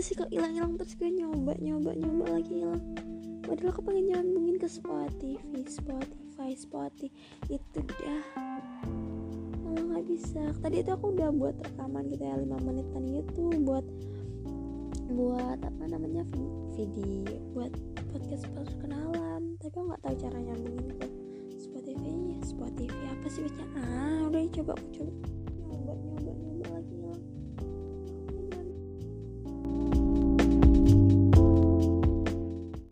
sih kok hilang-hilang? Terus gue nyoba nyoba nyoba lagi hilang. Padahal aku pengen nyambungin ke Spotify Spotify Spotify. Itu dah. Malah nggak bisa. Tadi itu aku udah buat rekaman gitu ya 5 menitan gitu buat buat apa namanya video buat podcast perkenalan. Tapi aku nggak tahu cara nyambungin ke Spotify nya Spotify apa sih baca ah udah coba aku coba.